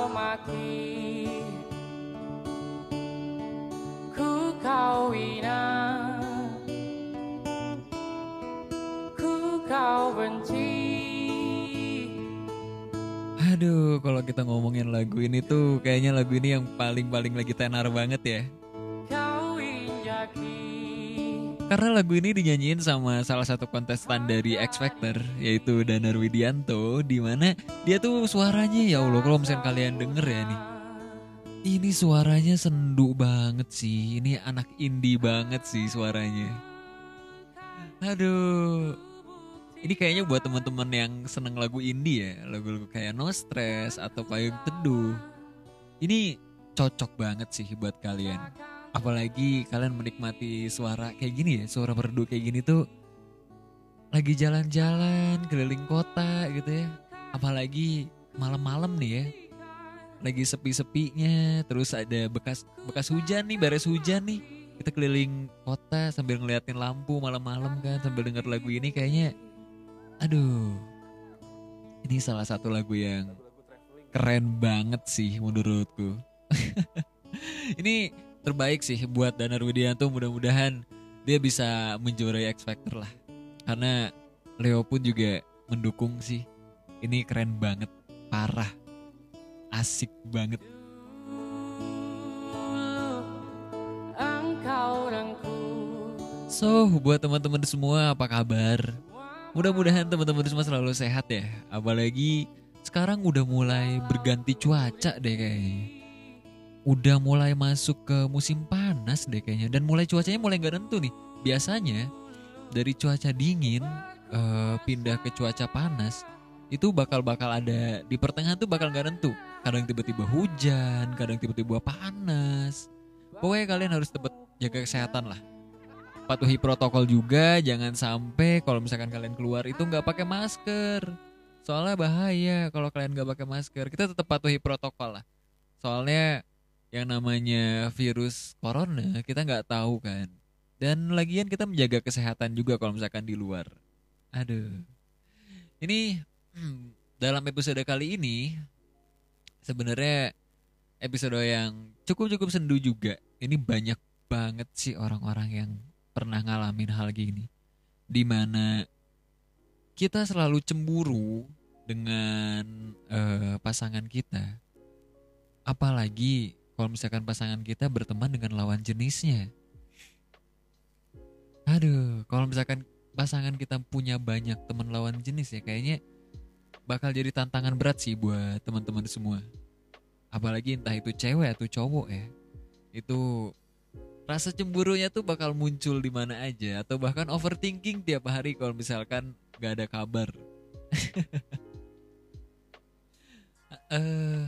kau maki Ku kau hina Ku kau benci Aduh, kalau kita ngomongin lagu ini tuh kayaknya lagu ini yang paling-paling lagi tenar banget ya. Karena lagu ini dinyanyiin sama salah satu kontestan dari X Factor yaitu Danar Widianto di mana dia tuh suaranya ya Allah kalau misalnya kalian denger ya nih. Ini suaranya sendu banget sih. Ini anak indie banget sih suaranya. Aduh. Ini kayaknya buat teman-teman yang seneng lagu indie ya, lagu-lagu kayak No Stress atau Payung Teduh. Ini cocok banget sih buat kalian. Apalagi kalian menikmati suara kayak gini ya, suara merdu kayak gini tuh lagi jalan-jalan keliling kota gitu ya. Apalagi malam-malam nih ya. Lagi sepi-sepinya, terus ada bekas bekas hujan nih, beres hujan nih. Kita keliling kota sambil ngeliatin lampu malam-malam kan, sambil denger lagu ini kayaknya aduh. Ini salah satu lagu yang keren banget sih menurutku. ini terbaik sih buat Danar Widianto mudah-mudahan dia bisa menjuarai X Factor lah. Karena Leo pun juga mendukung sih. Ini keren banget, parah. Asik banget. So, buat teman-teman semua apa kabar? Mudah-mudahan teman-teman semua selalu sehat ya. Apalagi sekarang udah mulai berganti cuaca deh kayaknya. Udah mulai masuk ke musim panas deh kayaknya. Dan mulai cuacanya mulai gak nentu nih. Biasanya dari cuaca dingin eh, pindah ke cuaca panas itu bakal-bakal ada di pertengahan tuh bakal gak nentu. Kadang tiba-tiba hujan, kadang tiba-tiba panas. Pokoknya kalian harus tetap jaga kesehatan lah patuhi protokol juga jangan sampai kalau misalkan kalian keluar itu nggak pakai masker soalnya bahaya kalau kalian nggak pakai masker kita tetap patuhi protokol lah soalnya yang namanya virus corona kita nggak tahu kan. Dan lagian kita menjaga kesehatan juga kalau misalkan di luar. Aduh. Ini hmm, dalam episode kali ini sebenarnya episode yang cukup cukup sendu juga. Ini banyak banget sih orang-orang yang pernah ngalamin hal gini. Di mana kita selalu cemburu dengan eh, pasangan kita. Apalagi kalau misalkan pasangan kita berteman dengan lawan jenisnya. Aduh kalau misalkan pasangan kita punya banyak teman lawan jenis ya kayaknya bakal jadi tantangan berat sih buat teman-teman semua. Apalagi entah itu cewek atau cowok ya. Itu rasa cemburunya tuh bakal muncul di mana aja atau bahkan overthinking tiap hari kalau misalkan gak ada kabar. Eh,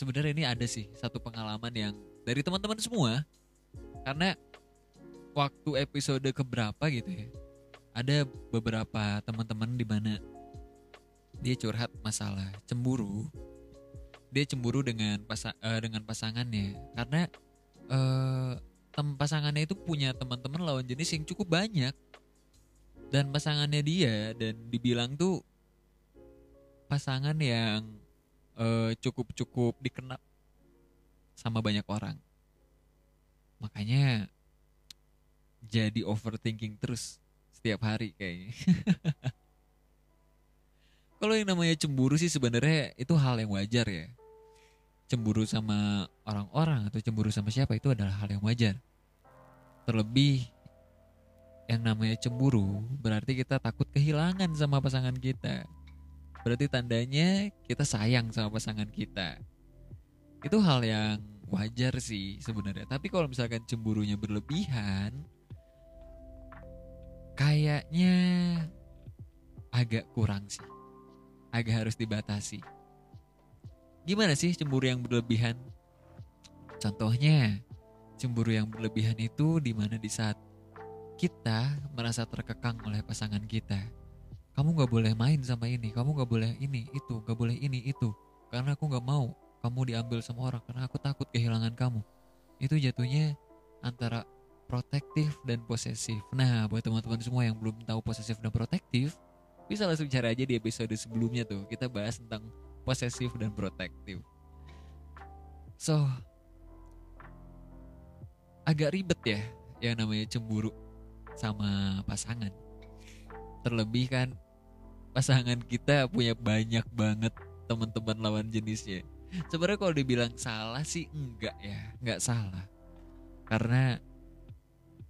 Sebenarnya ini ada sih satu pengalaman yang dari teman-teman semua. Karena waktu episode keberapa gitu ya ada beberapa teman-teman di mana dia curhat masalah cemburu. Dia cemburu dengan pasa eh, dengan pasangannya. Karena eh tem pasangannya itu punya teman-teman lawan jenis yang cukup banyak. Dan pasangannya dia dan dibilang tuh pasangan yang eh, cukup-cukup dikenal sama banyak orang makanya jadi overthinking terus setiap hari kayaknya kalau yang namanya cemburu sih sebenarnya itu hal yang wajar ya cemburu sama orang-orang atau cemburu sama siapa itu adalah hal yang wajar. Terlebih yang namanya cemburu berarti kita takut kehilangan sama pasangan kita. Berarti tandanya kita sayang sama pasangan kita. Itu hal yang wajar sih sebenarnya. Tapi kalau misalkan cemburunya berlebihan, kayaknya agak kurang sih. Agak harus dibatasi. Gimana sih cemburu yang berlebihan? Contohnya, cemburu yang berlebihan itu di mana di saat kita merasa terkekang oleh pasangan kita. Kamu gak boleh main sama ini, kamu gak boleh ini, itu, gak boleh ini, itu. Karena aku gak mau kamu diambil sama orang, karena aku takut kehilangan kamu. Itu jatuhnya antara protektif dan posesif. Nah, buat teman-teman semua yang belum tahu posesif dan protektif, bisa langsung cari aja di episode sebelumnya tuh. Kita bahas tentang posesif dan protektif. So, agak ribet ya yang namanya cemburu sama pasangan. Terlebih kan pasangan kita punya banyak banget teman-teman lawan jenisnya. Sebenarnya kalau dibilang salah sih enggak ya, enggak salah. Karena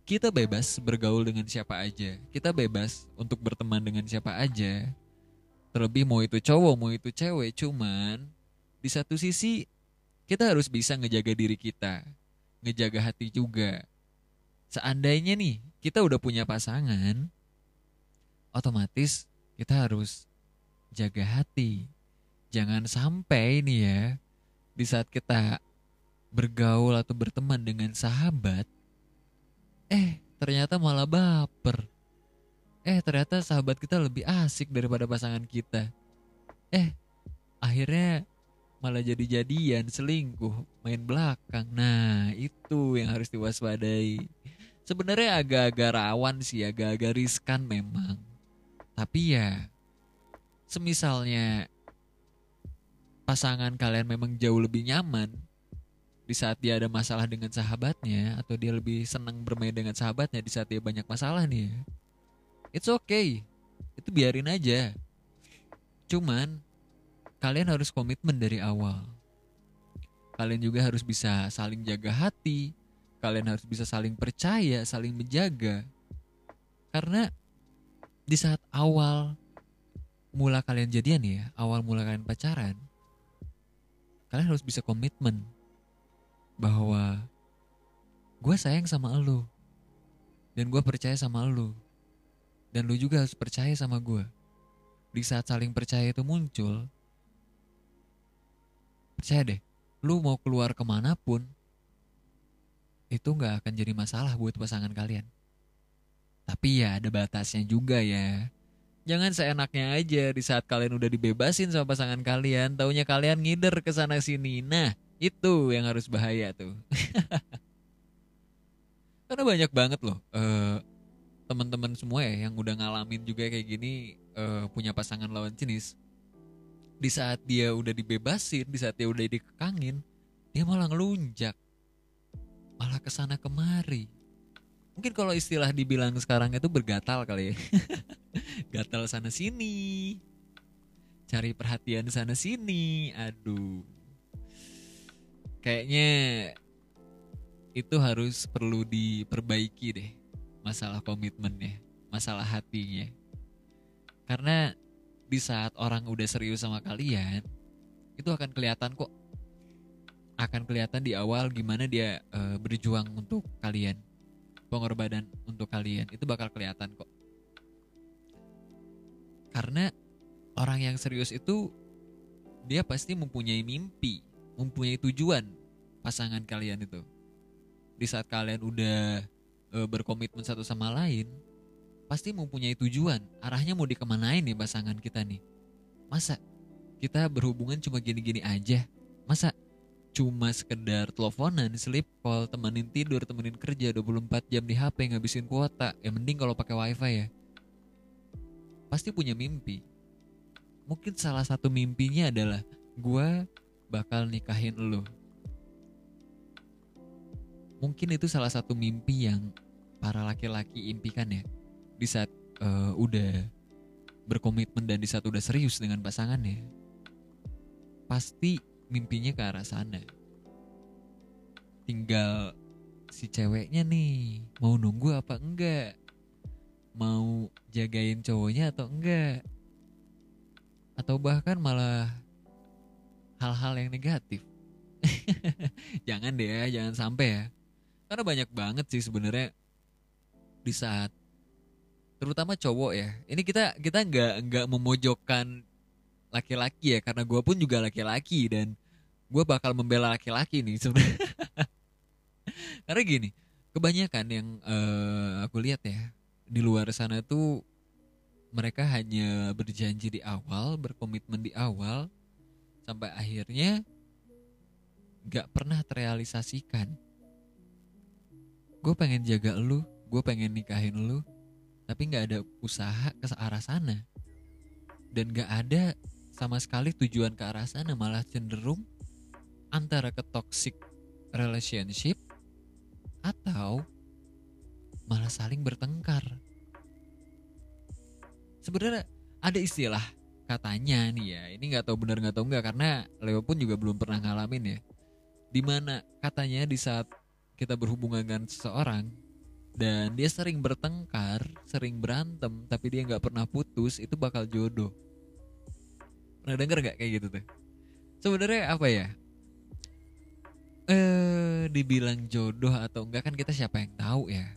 kita bebas bergaul dengan siapa aja. Kita bebas untuk berteman dengan siapa aja. Terlebih mau itu cowok, mau itu cewek, cuman di satu sisi kita harus bisa ngejaga diri kita, ngejaga hati juga. Seandainya nih kita udah punya pasangan, otomatis kita harus jaga hati. Jangan sampai nih ya di saat kita bergaul atau berteman dengan sahabat, eh ternyata malah baper. Eh ternyata sahabat kita lebih asik daripada pasangan kita. Eh akhirnya malah jadi-jadian selingkuh main belakang. Nah itu yang harus diwaspadai. Sebenarnya agak-agak rawan sih, agak-agak riskan memang. Tapi ya semisalnya pasangan kalian memang jauh lebih nyaman di saat dia ada masalah dengan sahabatnya atau dia lebih senang bermain dengan sahabatnya di saat dia banyak masalah nih ya. It's okay. Itu biarin aja. Cuman kalian harus komitmen dari awal. Kalian juga harus bisa saling jaga hati. Kalian harus bisa saling percaya, saling menjaga. Karena di saat awal mula kalian jadian ya, awal mula kalian pacaran, kalian harus bisa komitmen bahwa gue sayang sama lu dan gue percaya sama lu dan lu juga harus percaya sama gue di saat saling percaya itu muncul percaya deh lu mau keluar ke mana pun itu nggak akan jadi masalah buat pasangan kalian tapi ya ada batasnya juga ya Jangan seenaknya aja di saat kalian udah dibebasin sama pasangan kalian, taunya kalian ngider ke sana sini. Nah, itu yang harus bahaya tuh. Karena banyak banget loh uh, teman-teman semua ya yang udah ngalamin juga kayak gini uh, punya pasangan lawan jenis. Di saat dia udah dibebasin, di saat dia udah dikekangin, dia malah ngelunjak. Malah ke sana kemari. Mungkin kalau istilah dibilang sekarang itu bergatal kali ya. gatal sana sini. Cari perhatian sana sini. Aduh. Kayaknya itu harus perlu diperbaiki deh masalah komitmennya masalah hatinya. Karena di saat orang udah serius sama kalian itu akan kelihatan kok. Akan kelihatan di awal gimana dia uh, berjuang untuk kalian pengorbanan untuk kalian itu bakal kelihatan kok karena orang yang serius itu dia pasti mempunyai mimpi, mempunyai tujuan pasangan kalian itu. Di saat kalian udah e, berkomitmen satu sama lain, pasti mempunyai tujuan. Arahnya mau dikemanain nih pasangan kita nih. Masa kita berhubungan cuma gini-gini aja? Masa cuma sekedar teleponan, sleep call, temenin tidur, temenin kerja 24 jam di HP ngabisin kuota. Ya mending kalau pakai wifi ya pasti punya mimpi. Mungkin salah satu mimpinya adalah gue bakal nikahin lo. Mungkin itu salah satu mimpi yang para laki-laki impikan ya di saat uh, udah berkomitmen dan di saat udah serius dengan pasangannya. Pasti mimpinya ke arah sana. Tinggal si ceweknya nih mau nunggu apa enggak, mau jagain cowoknya atau enggak, atau bahkan malah hal-hal yang negatif. jangan deh ya, jangan sampai ya. Karena banyak banget sih sebenarnya di saat terutama cowok ya. Ini kita kita nggak nggak memojokkan laki-laki ya karena gue pun juga laki-laki dan gue bakal membela laki-laki nih sebenarnya. karena gini, kebanyakan yang eh, aku lihat ya di luar sana tuh mereka hanya berjanji di awal, berkomitmen di awal sampai akhirnya gak pernah terrealisasikan. Gue pengen jaga lu, gue pengen nikahin lu, tapi gak ada usaha ke arah sana. Dan gak ada sama sekali tujuan ke arah sana, malah cenderung antara ke toxic relationship atau malah saling bertengkar. Sebenarnya ada istilah katanya nih ya, ini nggak tahu benar nggak tahu nggak karena Leo pun juga belum pernah ngalamin ya. Di mana katanya di saat kita berhubungan dengan seseorang dan dia sering bertengkar, sering berantem, tapi dia nggak pernah putus, itu bakal jodoh. Pernah denger nggak kayak gitu tuh? Sebenarnya apa ya? Eh, dibilang jodoh atau enggak kan kita siapa yang tahu ya.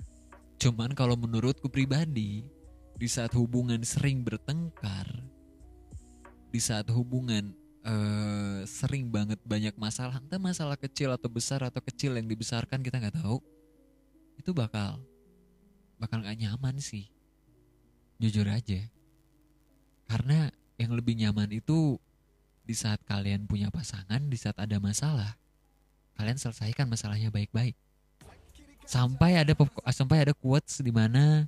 Cuman kalau menurutku pribadi, di saat hubungan sering bertengkar, di saat hubungan eh, sering banget banyak masalah, entah masalah kecil atau besar atau kecil yang dibesarkan kita nggak tahu, itu bakal bakal nggak nyaman sih, jujur aja. Karena yang lebih nyaman itu di saat kalian punya pasangan, di saat ada masalah, kalian selesaikan masalahnya baik-baik. Sampai ada sampai ada quotes di mana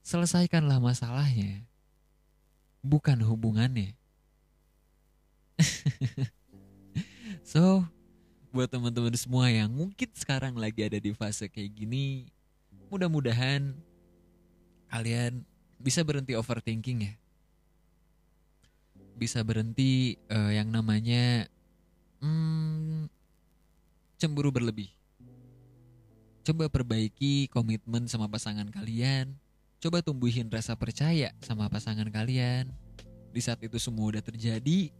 selesaikanlah masalahnya, bukan hubungannya. so, buat teman-teman semua yang mungkin sekarang lagi ada di fase kayak gini, mudah-mudahan kalian bisa berhenti overthinking ya. Bisa berhenti eh, yang namanya hmm, cemburu berlebih. Coba perbaiki komitmen sama pasangan kalian. Coba tumbuhin rasa percaya sama pasangan kalian. Di saat itu semua udah terjadi,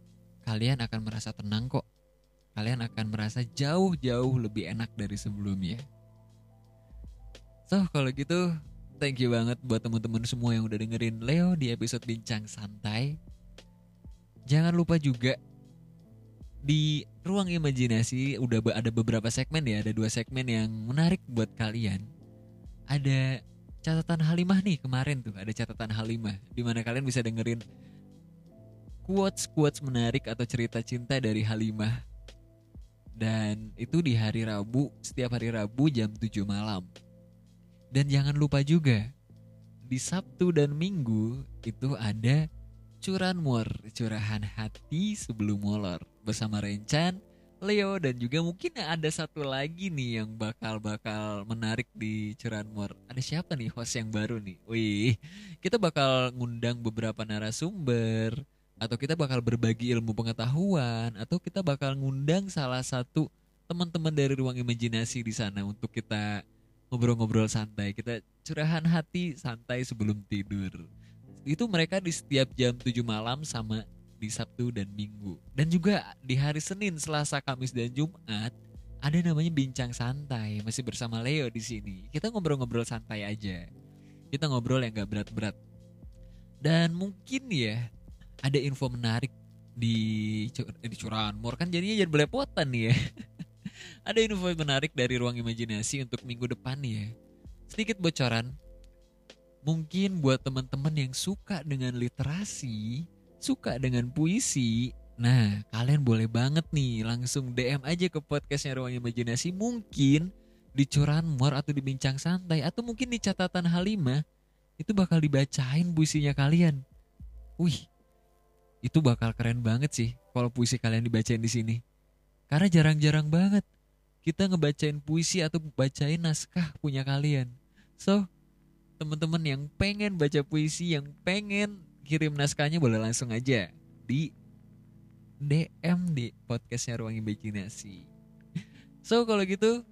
kalian akan merasa tenang kok. Kalian akan merasa jauh-jauh lebih enak dari sebelumnya. So, kalau gitu, thank you banget buat teman-teman semua yang udah dengerin Leo di episode Bincang Santai. Jangan lupa juga di ruang imajinasi udah ada beberapa segmen ya, ada dua segmen yang menarik buat kalian. Ada catatan Halimah nih kemarin tuh, ada catatan Halimah di mana kalian bisa dengerin quotes quotes menarik atau cerita cinta dari Halimah. Dan itu di hari Rabu, setiap hari Rabu jam 7 malam. Dan jangan lupa juga di Sabtu dan Minggu itu ada curanmor, curahan hati sebelum molor bersama Rencan, Leo dan juga mungkin ada satu lagi nih yang bakal-bakal menarik di curanmor. Ada siapa nih host yang baru nih? Wih, kita bakal ngundang beberapa narasumber atau kita bakal berbagi ilmu pengetahuan atau kita bakal ngundang salah satu teman-teman dari ruang imajinasi di sana untuk kita ngobrol-ngobrol santai. Kita curahan hati santai sebelum tidur. Itu mereka di setiap jam 7 malam sama di Sabtu dan Minggu. Dan juga di hari Senin, Selasa, Kamis dan Jumat ada namanya bincang santai masih bersama Leo di sini. Kita ngobrol-ngobrol santai aja. Kita ngobrol yang gak berat-berat. Dan mungkin ya ada info menarik di eh, di Curanmor kan jadinya jadi belepotan nih ya. ada info menarik dari ruang imajinasi untuk minggu depan nih ya. Sedikit bocoran. Mungkin buat teman-teman yang suka dengan literasi, suka dengan puisi, nah kalian boleh banget nih langsung DM aja ke podcastnya Ruang Imajinasi mungkin di Curanmor atau di Bincang Santai atau mungkin di catatan Halimah itu bakal dibacain puisinya kalian. Wih, itu bakal keren banget sih kalau puisi kalian dibacain di sini. Karena jarang-jarang banget kita ngebacain puisi atau bacain naskah punya kalian. So, teman-teman yang pengen baca puisi, yang pengen kirim naskahnya boleh langsung aja di DM di podcastnya Ruang Imajinasi. So kalau gitu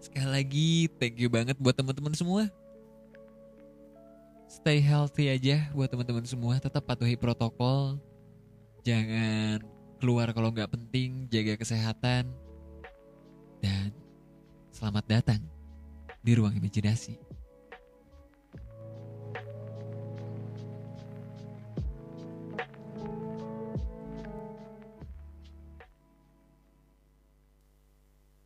sekali lagi thank you banget buat teman-teman semua. Stay healthy aja buat teman-teman semua. Tetap patuhi protokol. Jangan keluar kalau nggak penting. Jaga kesehatan. Dan selamat datang di ruang imajinasi.